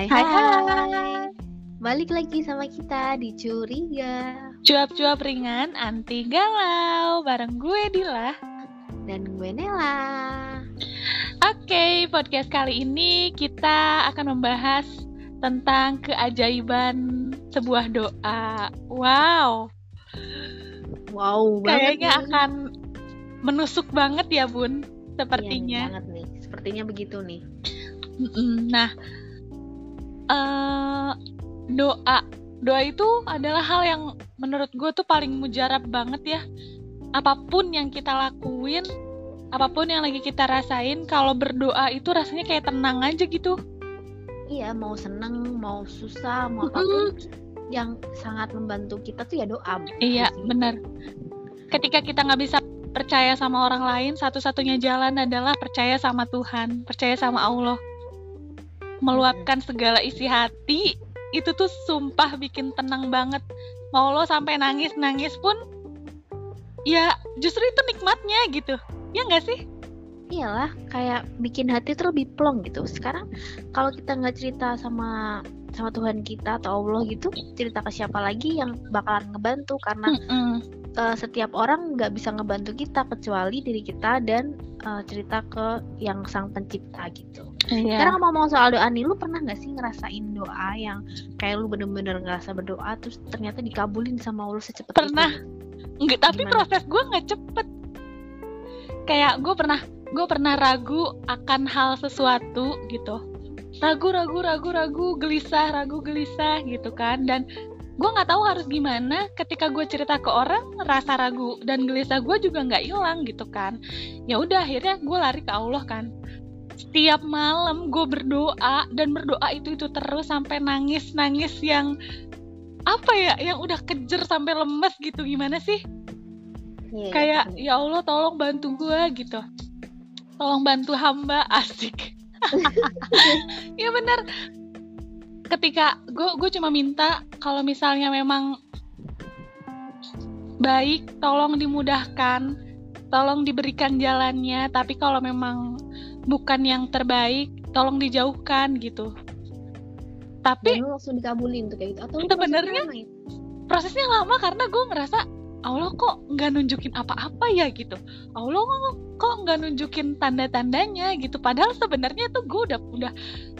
Hai hai hai. Balik lagi sama kita di Curiga Cuap-cuap ringan anti galau bareng gue Dila dan gue Nela. Oke, podcast kali ini kita akan membahas tentang keajaiban sebuah doa. Wow. Wow, Kayaknya akan menusuk banget ya, Bun. Sepertinya. Iya, banget nih. Sepertinya begitu nih. Nah, eh doa doa itu adalah hal yang menurut gue tuh paling mujarab banget ya. Apa pun yang kita lakuin, apa pun yang lagi kita rasain, kalau berdoa itu rasanya kayak tenang aja gitu. Iya, mau seneng, mau susah, mau apa pun yang sangat membantu kita tuh ya doa. Iya, benar. Ketika kita nggak bisa percaya sama orang lain, satu-satunya jalan adalah percaya sama Tuhan, percaya sama Allah. Meluapkan segala isi hati, itu tuh sumpah bikin tenang banget. Mau lo sampai nangis-nangis pun, ya justru itu nikmatnya gitu. Ya nggak sih? Iyalah, kayak bikin hati tuh lebih plong gitu. Sekarang kalau kita nggak cerita sama sama Tuhan kita atau Allah gitu, cerita ke siapa lagi yang bakalan ngebantu karena Mm-mm. eh, setiap orang nggak bisa ngebantu kita kecuali diri kita dan eh, cerita ke yang sang pencipta gitu. Iya. Sekarang ngomong soal doa nih, lu pernah nggak sih ngerasain doa yang kayak lu bener-bener ngerasa berdoa terus ternyata dikabulin sama Allah secepat Pernah. itu? Enggak, tapi Gimana? proses gue nggak cepet. Kayak gue pernah, gue pernah ragu akan hal sesuatu gitu. Ragu, ragu, ragu, ragu, gelisah, ragu, gelisah gitu kan. Dan gue nggak tahu harus gimana. Ketika gue cerita ke orang, rasa ragu dan gelisah gue juga nggak hilang gitu kan. Ya udah, akhirnya gue lari ke Allah kan. Setiap malam gue berdoa dan berdoa itu itu terus sampai nangis nangis yang apa ya yang udah kejer sampai lemes gitu. Gimana sih? Iya, kayak iya. ya Allah tolong bantu gue gitu. Tolong bantu hamba asik. Ya bener. Ketika gue gue cuma minta kalau misalnya memang baik tolong dimudahkan tolong diberikan jalannya. Tapi kalau memang bukan yang terbaik tolong dijauhkan gitu. Tapi Dan langsung dikabulin tuh kayak gitu. Atau Sebenarnya- prosesnya lama ya? prosesnya lama karena gue ngerasa Allah kok nggak nunjukin apa-apa ya gitu. Allah kok- kok nggak nunjukin tanda-tandanya gitu. Padahal sebenarnya tuh gue udah udah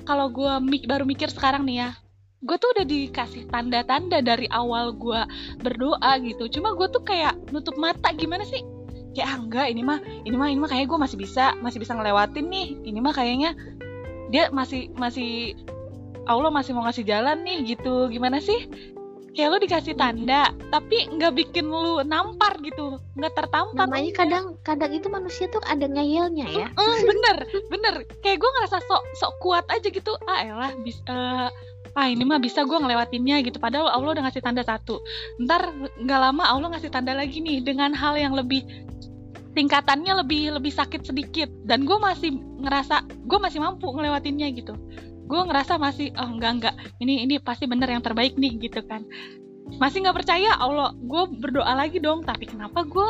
kalau gue mi- baru mikir sekarang nih ya gue tuh udah dikasih tanda-tanda dari awal gue berdoa gitu. Cuma gue tuh kayak nutup mata gimana sih kayak ah, enggak ini mah ini mah ini mah kayak gue masih bisa masih bisa ngelewatin nih. Ini mah kayaknya dia masih masih Allah masih mau ngasih jalan nih gitu. Gimana sih? Kayak lu dikasih tanda tapi nggak bikin lu nampar gitu. Nggak tertampar. Namanya kadang kadang itu manusia tuh ada ngeyelnya ya. Mm, bener bener. Kayak gue ngerasa sok sok kuat aja gitu. Ah elah bisa ah ini mah bisa gue ngelewatinnya gitu. Padahal Allah udah ngasih tanda satu. Ntar nggak lama Allah ngasih tanda lagi nih dengan hal yang lebih tingkatannya lebih lebih sakit sedikit. Dan gue masih ngerasa gue masih mampu ngelewatinnya gitu. Gue ngerasa masih oh enggak enggak. Ini ini pasti bener yang terbaik nih gitu kan. Masih nggak percaya Allah gue berdoa lagi dong. Tapi kenapa gue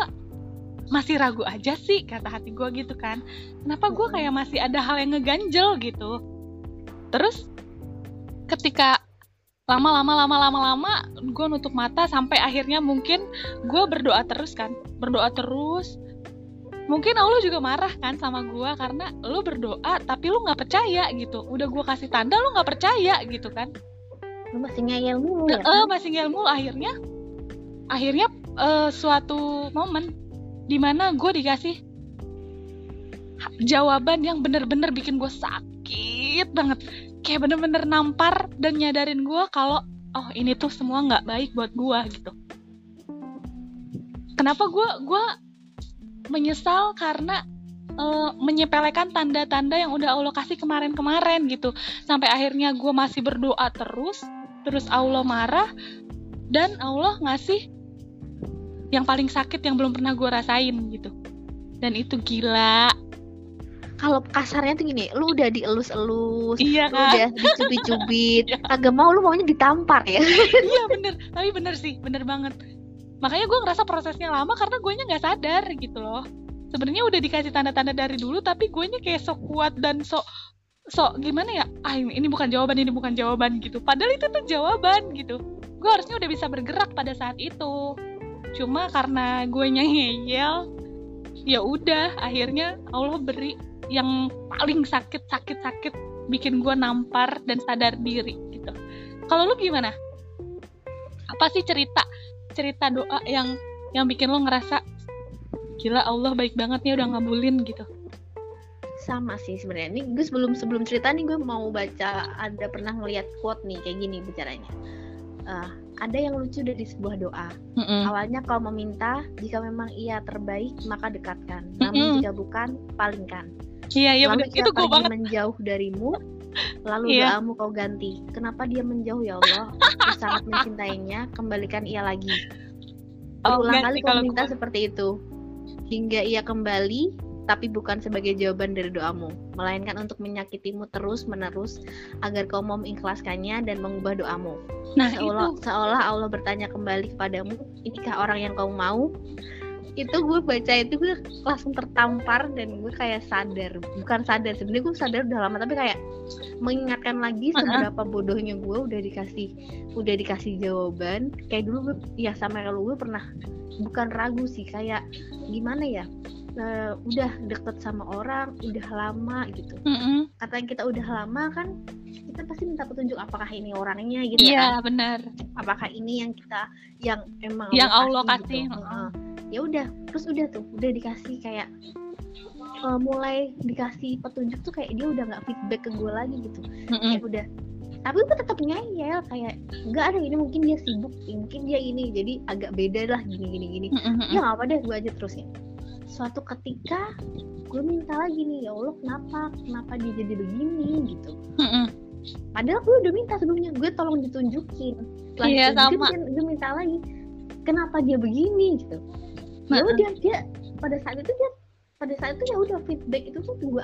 masih ragu aja sih kata hati gue gitu kan. Kenapa gue kayak masih ada hal yang ngeganjel gitu? Terus ketika lama-lama lama-lama lama gue nutup mata sampai akhirnya mungkin gue berdoa terus kan. Berdoa terus mungkin Allah juga marah kan sama gue karena lu berdoa tapi lu nggak percaya gitu. Udah gue kasih tanda lu nggak percaya gitu kan. Lu masih ngeyel mulu ya eh masih ngilmu akhirnya akhirnya eh, suatu momen di mana gue dikasih jawaban yang bener-bener bikin gue sakit banget. Kayak bener-bener nampar dan nyadarin gue kalau oh ini tuh semua nggak baik buat gue gitu. Kenapa gue gue menyesal karena eh, menyepelekan tanda-tanda yang udah Allah kasih kemarin-kemarin gitu. Sampai akhirnya gue masih berdoa terus terus Allah marah dan Allah ngasih yang paling sakit yang belum pernah gue rasain gitu. Dan itu gila. Kalau kasarnya tuh gini lu udah dielus-elus iya lu kan udah dicubit-cubit Iya. kagak mau lu maunya ditampar ya. Iya bener. Tapi bener sih bener banget makanya gue ngerasa prosesnya lama karena gue nya nggak sadar gitu loh. Sebenarnya udah dikasih tanda-tanda dari dulu tapi gue nya kayak sok kuat dan sok sok gimana ya? Ah ini, bukan jawaban ini bukan jawaban gitu. Padahal itu tuh jawaban gitu. Gue harusnya udah bisa bergerak pada saat itu. Cuma karena gue ngeyel ya udah akhirnya Allah beri yang paling sakit sakit sakit bikin gue nampar dan sadar diri gitu. Kalau lu gimana? Apa sih cerita cerita doa yang yang bikin lo ngerasa gila Allah baik banget nih udah ngabulin gitu. Sama sih sebenarnya. Ini gue sebelum sebelum cerita nih gue mau baca ada pernah ngeliat quote nih kayak gini bicaranya. Uh, ada yang lucu dari sebuah doa. Mm -mm. awalnya kau meminta jika memang ia terbaik maka dekatkan. Namun jika bukan palingkan. Iya iya itu gue banget. menjauh darimu lalu Iya. doamu kau ganti. Kenapa dia menjauh ya Allah? Aku sangat mencintainya. Kembalikan ia lagi. Oh, berulang enggak kali kau kalau minta seperti itu. Hingga ia kembali tapi bukan sebagai jawaban dari doamu. Melainkan untuk menyakitimu terus menerus agar kau mau mengikhlaskannya dan mengubah doamu. Nah seolah itu. seolah Allah bertanya kembali kepadamu inikah orang yang kau mau itu gue baca itu gue langsung tertampar dan gue kayak sadar bukan sadar sebenarnya gue sadar udah lama tapi kayak mengingatkan lagi seberapa bodohnya gue udah dikasih udah dikasih jawaban kayak dulu gue ya sama kalau gue pernah bukan ragu sih kayak gimana ya eh, udah deket sama orang udah lama gitu Mm-mm. katanya kita udah lama kan kita pasti minta petunjuk apakah ini orangnya gitu ya kan? iya benar apakah ini yang kita yang emang Yang Allah kasih, gitu. Heeh. Ya udah terus udah tuh udah dikasih kayak eh, mulai dikasih petunjuk tuh kayak dia udah nggak feedback ke gue lagi gitu Mm-mm. kayak udah tapi gue tetap ngeyel kayak nggak ada ini mungkin dia sibuk mungkin dia ini jadi agak beda lah gini gini gini Mm-mm. ya nggak apa deh gue aja terusin suatu ketika gue minta lagi nih ya Allah kenapa kenapa dia jadi begini gitu Mm-mm. Padahal gue udah minta sebelumnya, gue tolong ditunjukin. Setelah Iya, ditunjukin, sama. Gue minta lagi, kenapa dia begini gitu. Ya Nah, udah dia pada saat itu dia pada saat itu ya udah feedback itu tuh gue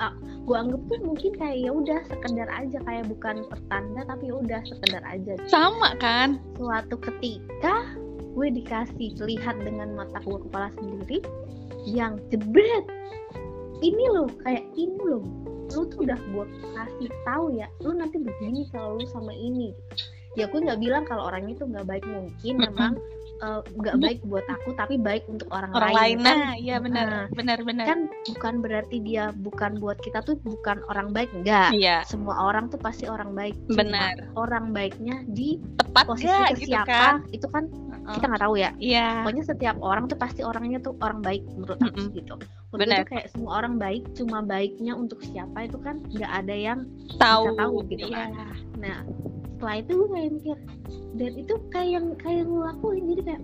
gue anggap tuh mungkin kayak ya udah sekedar aja kayak bukan pertanda tapi ya udah sekedar aja. sama kan? Suatu ketika gue dikasih lihat dengan mata gue kepala sendiri yang jebret. Ini loh kayak ini loh. Lu tuh udah gue kasih tahu ya lu nanti begini kalau lu sama ini. Ya gue nggak bilang kalau orang itu nggak baik. Mungkin memang nggak baik buat aku tapi baik untuk orang, orang lain. lain. Kan nah iya benar Nah, benar benar. kan bukan berarti dia bukan buat kita tuh bukan orang baik enggak iya. Semua orang tuh pasti orang baik Cuma Benar. orang baiknya di tepat posisi gak ke gitu siapa kan. itu kan Heeh. kita nggak tahu ya. Iya. Pokoknya setiap orang tuh pasti orangnya tuh orang baik menurut aku sih gitu. Menurut Benar. tuh kayak semua orang baik cuma baiknya untuk siapa itu kan nggak ada yang tahu. tahu gitu iya. kan. nah setelah itu gue kayak mikir dan itu kayak yang kayak yang lakuin. Jadi kayak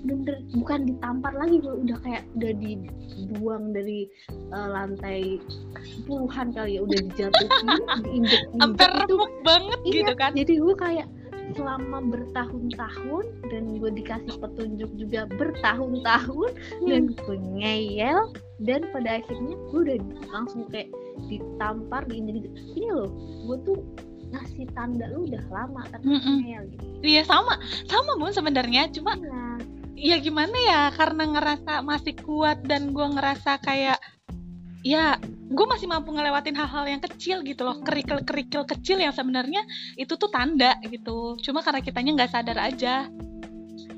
bener bukan ditampar lagi gue udah kayak udah dibuang dari eh, lantai puluhan kali ya udah dijatuhin diinjek itu. remuk banget Iya, gitu kan? jadi gue kayak selama bertahun-tahun dan gue dikasih petunjuk juga bertahun-tahun dan gue ngeyel dan pada akhirnya gue udah langsung kayak ditampar diinjek ini loh gue tuh ngasih tanda lu udah lama tapi Mm-mm. ngeyel gitu. Iya sama. Sama bun sebenarnya. Cuma Iya. ya gimana ya karena ngerasa masih kuat dan gue ngerasa kayak ya gue masih mampu ngelewatin hal-hal yang kecil gitu loh. Kerikil-kerikil kecil yang sebenarnya itu tuh tanda gitu. Cuma karena kitanya nggak sadar aja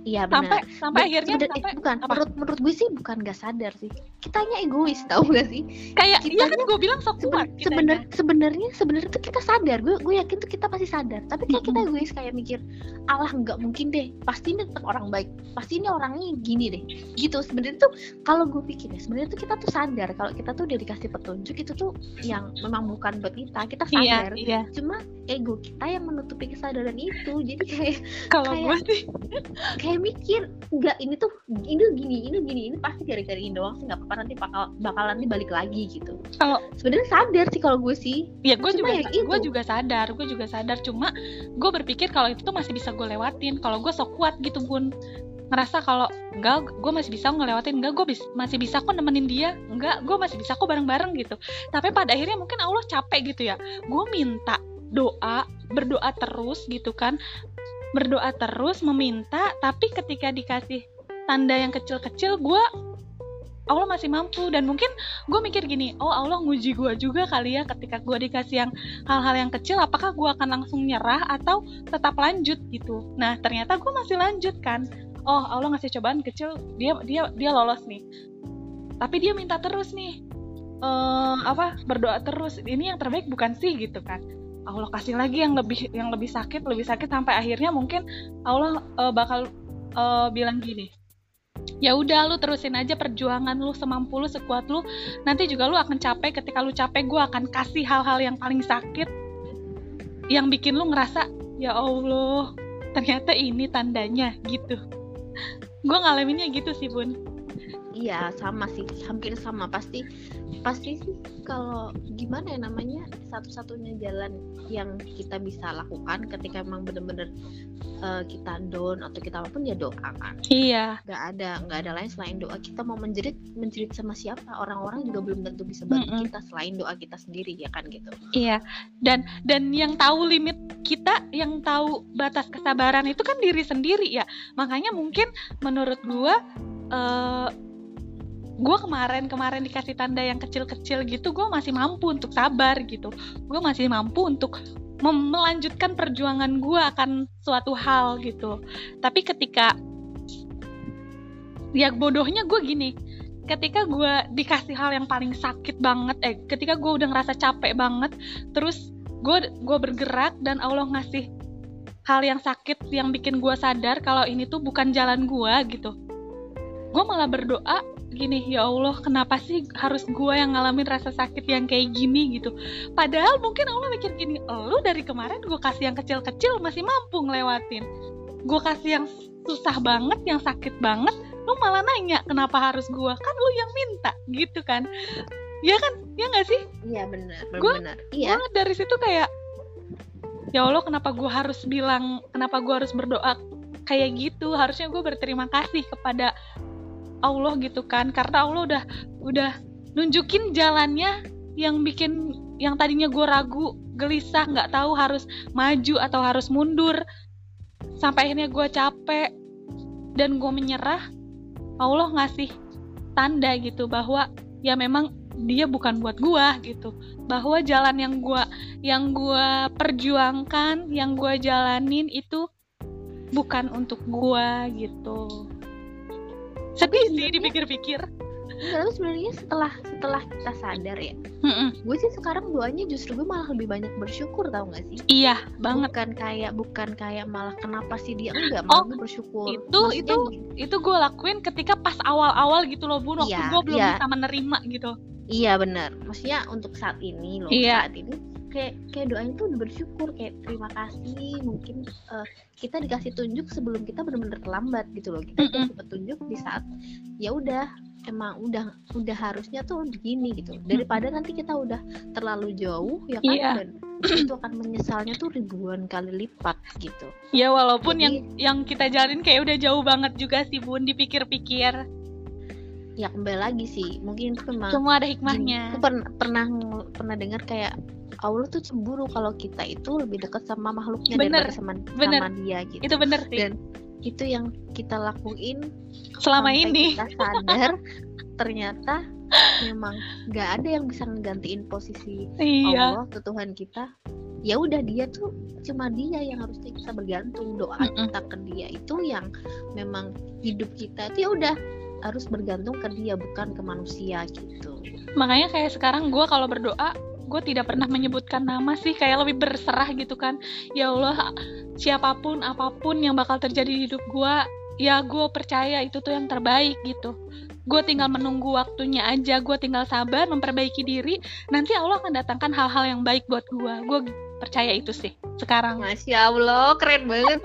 iya sampai benar. Sampai Ben- akhirnya eh, sampai bukan. apa? menurut menurut gue sih bukan gak sadar sih. Kitanya egois tau gak sih? Kayak iya kan gue bilang sok kuat Seben- kitanya. sebenar sebenarnya sebenarnya tuh kita sadar. Gue gue yakin tuh kita pasti sadar. Tapi kayak kita egois kayak mikir Allah nggak mungkin deh. Pasti ini tetap orang baik. Pasti ini orangnya gini deh. Gitu. Sebenarnya tuh kalau gue pikir ya sebenarnya tuh kita tuh sadar kalau kita tuh udah dikasih petunjuk itu tuh yang memang bukan buat kita. Kita iya sadar. iya. Cuma ego kita yang menutupi kesadaran itu. Jadi kayak kalau gue sih kayak mikir nggak ini tuh ini gini ini gini ini pasti gara-gara ini doang sih nggak apa-apa nanti bakal bakalan nanti balik lagi gitu. Kalau- sebenarnya sadar sih kalau gue sih. Ya gue Cuma juga ya gue juga sadar gue juga sadar. Cuma gue berpikir kalau itu tuh masih bisa gue lewatin. Kalau gue sok kuat gitu bun. Ngerasa kalau enggak gue masih bisa ngelewatin. Enggak gue bis- masih bisa kok nemenin dia. Enggak gue masih bisa kok bareng-bareng gitu. Tapi pada akhirnya mungkin Allah capek gitu ya. Gue minta doa berdoa terus gitu kan berdoa terus meminta tapi ketika dikasih tanda yang kecil-kecil gue Allah masih mampu. Dan mungkin gue mikir gini oh Allah nguji gue juga kali ya ketika gue dikasih yang hal-hal yang kecil apakah gue akan langsung nyerah atau tetap lanjut gitu? Nah ternyata gue masih lanjut kan. Oh Allah ngasih cobaan kecil dia dia dia lolos nih. Tapi dia minta terus nih uh, apa berdoa terus. Ini yang terbaik bukan sih gitu kan Allah kasih lagi yang lebih yang lebih sakit lebih sakit sampai akhirnya mungkin Allah uh, bakal uh, bilang gini ya udah lu terusin aja perjuangan lu semampu lu sekuat lu. Nanti juga lu akan capek. Ketika lu capek gue akan kasih hal-hal yang paling sakit yang bikin lu ngerasa ya Allah ternyata ini tandanya gitu. Gue ngalaminnya gitu sih bun iya sama sih hampir sama. Pasti pasti sih kalau gimana ya namanya satu-satunya jalan yang kita bisa lakukan ketika emang bener-bener uh, kita down atau kita apa pun ya doa kan. Iya. Nggak ada nggak ada lain selain doa kita mau menjerit menjerit sama siapa? Orang-orang juga belum tentu bisa bantu mm -mm. kita selain doa kita sendiri ya kan gitu. Iya. Dan dan yang tahu limit kita yang tahu batas kesabaran itu kan diri sendiri ya. Makanya mungkin menurut gua uh, gue kemarin kemarin dikasih tanda yang kecil-kecil gitu gue masih mampu untuk sabar gitu. Gue masih mampu untuk melanjutkan perjuangan gue akan suatu hal gitu. Tapi ketika ya bodohnya gue gini ketika gue dikasih hal yang paling sakit banget eh ketika gue udah ngerasa capek banget terus gue gue bergerak dan Allah ngasih hal yang sakit yang bikin gue sadar kalau ini tuh bukan jalan gue gitu. Gue malah berdoa gini ya Allah kenapa sih harus gue yang ngalamin rasa sakit yang kayak gini? gitu. Padahal mungkin Allah mikir gini lu dari kemarin gue kasih yang kecil-kecil masih mampu ngelewatin. Gue kasih yang susah banget yang sakit banget lu malah nanya kenapa harus gue kan lu yang minta. Gitu kan. Ya kan? Ya nggak sih? Iya benar. Gue iya. gue dari situ kayak ya Allah kenapa gue harus bilang kenapa gue harus berdoa kayak gitu? Harusnya gue berterima kasih kepada Allah gitu kan. Karena Allah udah udah nunjukin jalannya yang bikin yang tadinya gue ragu gelisah nggak tahu harus maju atau harus mundur. Sampai akhirnya gue capek dan gue menyerah Allah ngasih tanda gitu bahwa ya memang dia bukan buat gue gitu. Bahwa jalan yang gue yang gue perjuangkan yang gue jalanin itu bukan untuk gue gitu sedih sih dipikir-pikir. Tapi sebenarnya setelah setelah kita sadar ya mm gue sih sekarang doanya justru gue malah lebih banyak bersyukur tau gak sih? Iya banget. Bukan kayak bukan kayak malah kenapa sih dia enggak malah oh, gue bersyukur. itu Maksudnya itu gini. itu gue lakuin ketika pas awal-awal gitu loh bun waktu iya, gue belum iya. bisa menerima gitu. Iya benar maksudnya untuk saat ini loh iya. saat ini kayak kayak doain tuh bersyukur kayak terima kasih mungkin uh, kita dikasih tunjuk sebelum kita benar-benar terlambat gitu loh. Kita mm petunjuk di saat ya udah emang udah udah harusnya tuh begini gitu. Daripada nanti kita udah terlalu jauh ya kan yeah. dan itu akan menyesalnya tuh ribuan kali lipat gitu. Ya walaupun Jadi, yang yang kita jalin kayak udah jauh banget juga sih bun dipikir-pikir ya kembali lagi sih mungkin itu memang semua ada hikmahnya aku pernah pernah pernah dengar kayak Allah tuh cemburu kalau kita itu lebih dekat sama makhluknya bener, daripada sama, bener. sama dia gitu. Itu bener sih. Dan itu yang kita lakuin selama ini. Kita sadar ternyata memang nggak ada yang bisa menggantiin posisi iya. Allah ke Tuhan kita. Ya udah dia tuh cuma dia yang harusnya kita bergantung doa mm -mm. kita ke dia itu yang memang hidup kita itu ya udah harus bergantung ke dia bukan ke manusia gitu. Makanya kayak sekarang gue kalau berdoa gue tidak pernah menyebutkan nama sih kayak lebih berserah gitu kan. Ya Allah siapa pun apa pun yang bakal terjadi di hidup gue ya gue percaya itu tuh yang terbaik gitu. Gue tinggal menunggu waktunya aja gue tinggal sabar memperbaiki diri nanti Allah akan datangkan hal-hal yang baik buat gue gue percaya itu sih sekarang masya allah keren banget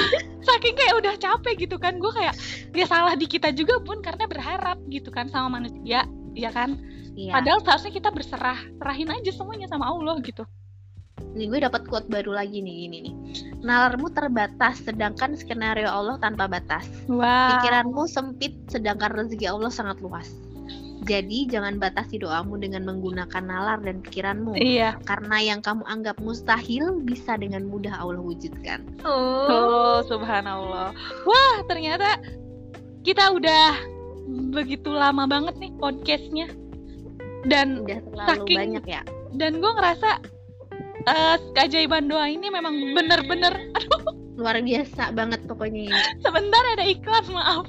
saking kayak udah capek gitu kan gue kayak dia salah di kita juga pun karena berharap gitu kan sama manusia ya kan Iya. Padahal seharusnya kita berserah, serahin aja semuanya sama Allah gitu. Ini gue dapat quote baru lagi nih ini nih. Nalarmu terbatas sedangkan skenario Allah tanpa batas. Wow. Pikiranmu sempit sedangkan rezeki Allah sangat luas. Jadi jangan batasi doamu dengan menggunakan nalar dan pikiranmu. Iya. Karena yang kamu anggap mustahil bisa dengan mudah Allah wujudkan. Oh, oh subhanallah. Wah, ternyata kita udah begitu lama banget nih podcastnya dan Udah terlalu saking- banyak ya. dan gue ngerasa eh keajaiban doa ini memang bener-bener Luar biasa banget pokoknya ini. sebentar ada iklan maaf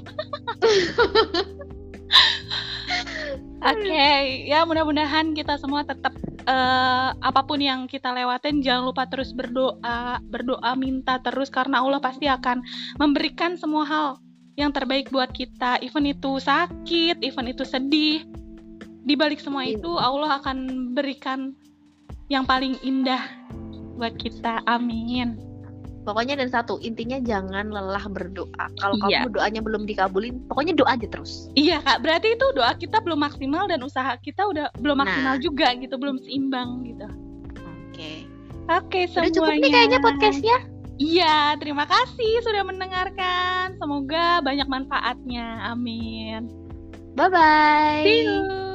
Oke, ya mudah-mudahan kita semua tetap eh, apa pun yang kita lewatin jangan lupa terus berdoa, berdoa minta terus karena Allah pasti akan memberikan semua hal yang terbaik buat kita, even itu sakit, even itu sedih. Di balik semua Amin. itu Allah akan berikan yang paling indah buat kita. Amin. Pokoknya dan satu, intinya jangan lelah berdoa. Kalau Iya. kamu doanya belum dikabulin, pokoknya doa aja terus. Iya kak, berarti itu doa kita belum maksimal dan usaha kita udah belum maksimal Nah. juga gitu, belum seimbang gitu. Oke. Oke, Udah semuanya. cukup nih kayaknya podcastnya. Iya, terima kasih sudah mendengarkan. Semoga banyak manfaatnya. Amin. Bye bye. See you.